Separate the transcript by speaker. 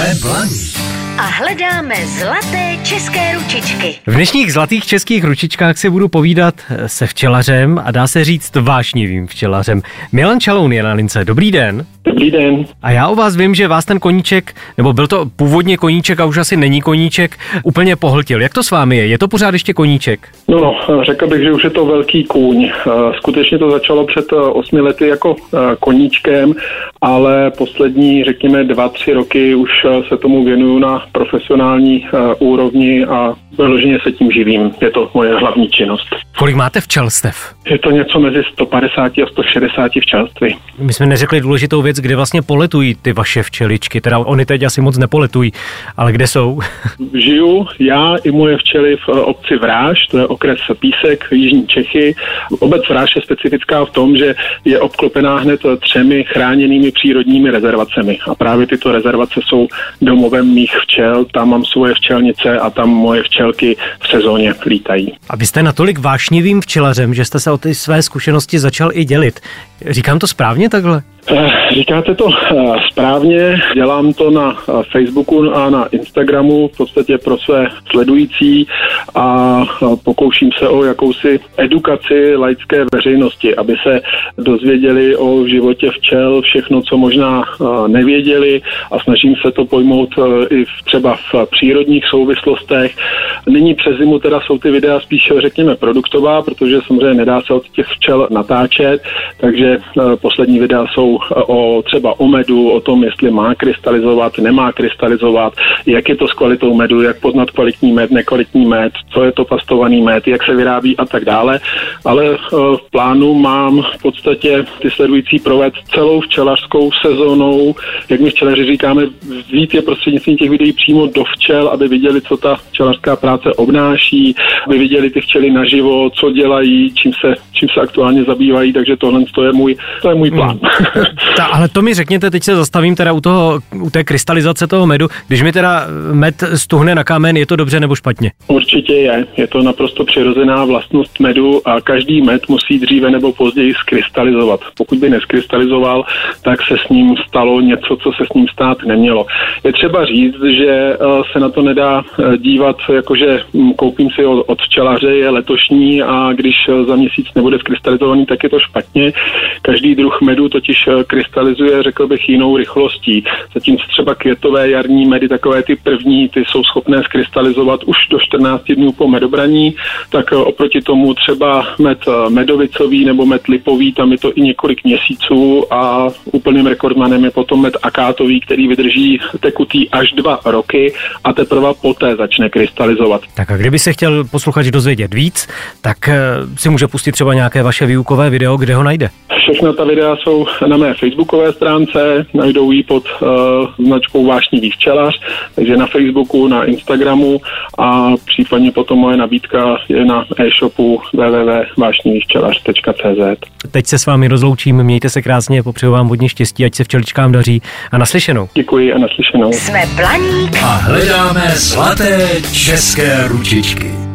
Speaker 1: Jsme blaní.
Speaker 2: a hledáme zlaté české ručičky.
Speaker 3: V dnešních zlatých českých ručičkách si budu povídat se včelařem a dá se říct vášnivým včelařem. Milan Čaloun je na lince. Dobrý den.
Speaker 4: Dobrý den.
Speaker 3: A já o vás vím, že vás ten koníček, nebo byl to původně koníček a už asi není koníček, úplně pohltil. Jak to s vámi je? Je to pořád ještě koníček?
Speaker 4: No, no, řekl bych, že už je to velký kůň. Eh, Skutečně to začalo před eh, osmi lety jako eh, koníčkem, ale poslední, řekněme, dva, tři roky už se tomu věnuju na profesionální úrovni a vyloženě se tím živím. Je to moje hlavní činnost.
Speaker 3: Kolik máte včelstev?
Speaker 4: Je to něco mezi 150 a 160 včelství.
Speaker 3: My jsme neřekli důležitou věc, kde vlastně poletují ty vaše včeličky. Teda oni teď asi moc nepoletují, ale kde jsou?
Speaker 4: Žiju já i moje včely v eh, obci Vráž, to je okres Písek, Jižní Čechy. Obec Vráž je specifická v tom, že je obklopená hned třemi chráněnými přírodními rezervacemi. A právě tyto rezervace jsou domovem mých včel, tam mám svoje včelnice a tam moje včelky v sezóně lítají.
Speaker 3: A vy jste natolik vášnivým včelařem, že jste se o ty své zkušenosti začal i dělit. Říkám to správně takhle?
Speaker 4: Eh, Říkáte to eh, správně, dělám to na eh, Facebooku a na Instagramu v podstatě pro své sledující a pokouším se o jakousi edukaci laické veřejnosti, aby se dozvěděli o životě včel všechno, co možná nevěděli a snažím se to pojmout i v, třeba v přírodních souvislostech. Nyní přes zimu teda jsou ty videa spíš, řekněme, produktová, protože samozřejmě nedá se od těch včel natáčet, takže poslední videa jsou o třeba o medu, o tom, jestli má krystalizovat, nemá krystalizovat, jak je to s kvalitou medu, jak poznat kvalitní med, nekvalitní med, co je to pastovaný med, jak se vyrábí a tak dále. Ale eh, v plánu mám v podstatě ty sledující provést celou včelařskou sezónou, jak my včelaři říkáme, vzít je prostřednictvím těch videí přímo do včel, aby viděli, co ta včelařská práce obnáší, aby viděli ty včely naživo, co dělají, čím se, čím se aktuálně zabývají, takže tohle to je můj, to je můj plán. Hmm.
Speaker 3: Ta, ale to mi řekněte, teď se zastavím teda u, toho, u té krystalizace toho medu. Když mi teda med stuhne na kámen, je to dobře nebo špatně?
Speaker 4: Určitě je. Je to naprosto přirozená vlastnost medu a každý med musí dříve nebo později skrystalizovat. Pokud by neskrystalizoval, tak se s ním stalo něco, co se s ním stát nemělo. Je třeba říct, že eh, se na to nedá eh, dívat, jakože hm, koupím si od včelaře, je letošní a když eh, za měsíc nebude skrystalizovaný, tak je to špatně. Každý druh medu totiž krystalizuje, řekl bych, jinou rychlostí. Zatímco třeba květové jarní medy, takové ty první, ty jsou schopné skrystalizovat už do 14 dnů po medobraní, tak eh, oproti tomu třeba med eh, medovicový nebo med lipový, tam je to i několik měsíců a úplným rekordmanem je potom med akátový, který vydrží tekutý až dva roky a teprve poté začne krystalizovat.
Speaker 3: Tak a kdyby se chtěl posluchač dozvědět víc, tak eh, si může pustit třeba nějaké vaše výukové video, kde ho najde.
Speaker 4: Všechna ta videa jsou na mé facebookové stránce, najdou ji pod uh, značkou Vášnivý včelař, takže na Facebooku, na Instagramu a případně potom moje nabídka je na e-shopu www.vášnivývčelař.cz
Speaker 3: Teď se s vámi rozloučím, mějte se krásně, popřeju vám hodně štěstí, ať se včeličkám daří a naslyšenou.
Speaker 4: Děkuji a naslyšenou.
Speaker 2: Jsme Blaník
Speaker 1: A hledáme zlaté české ručičky.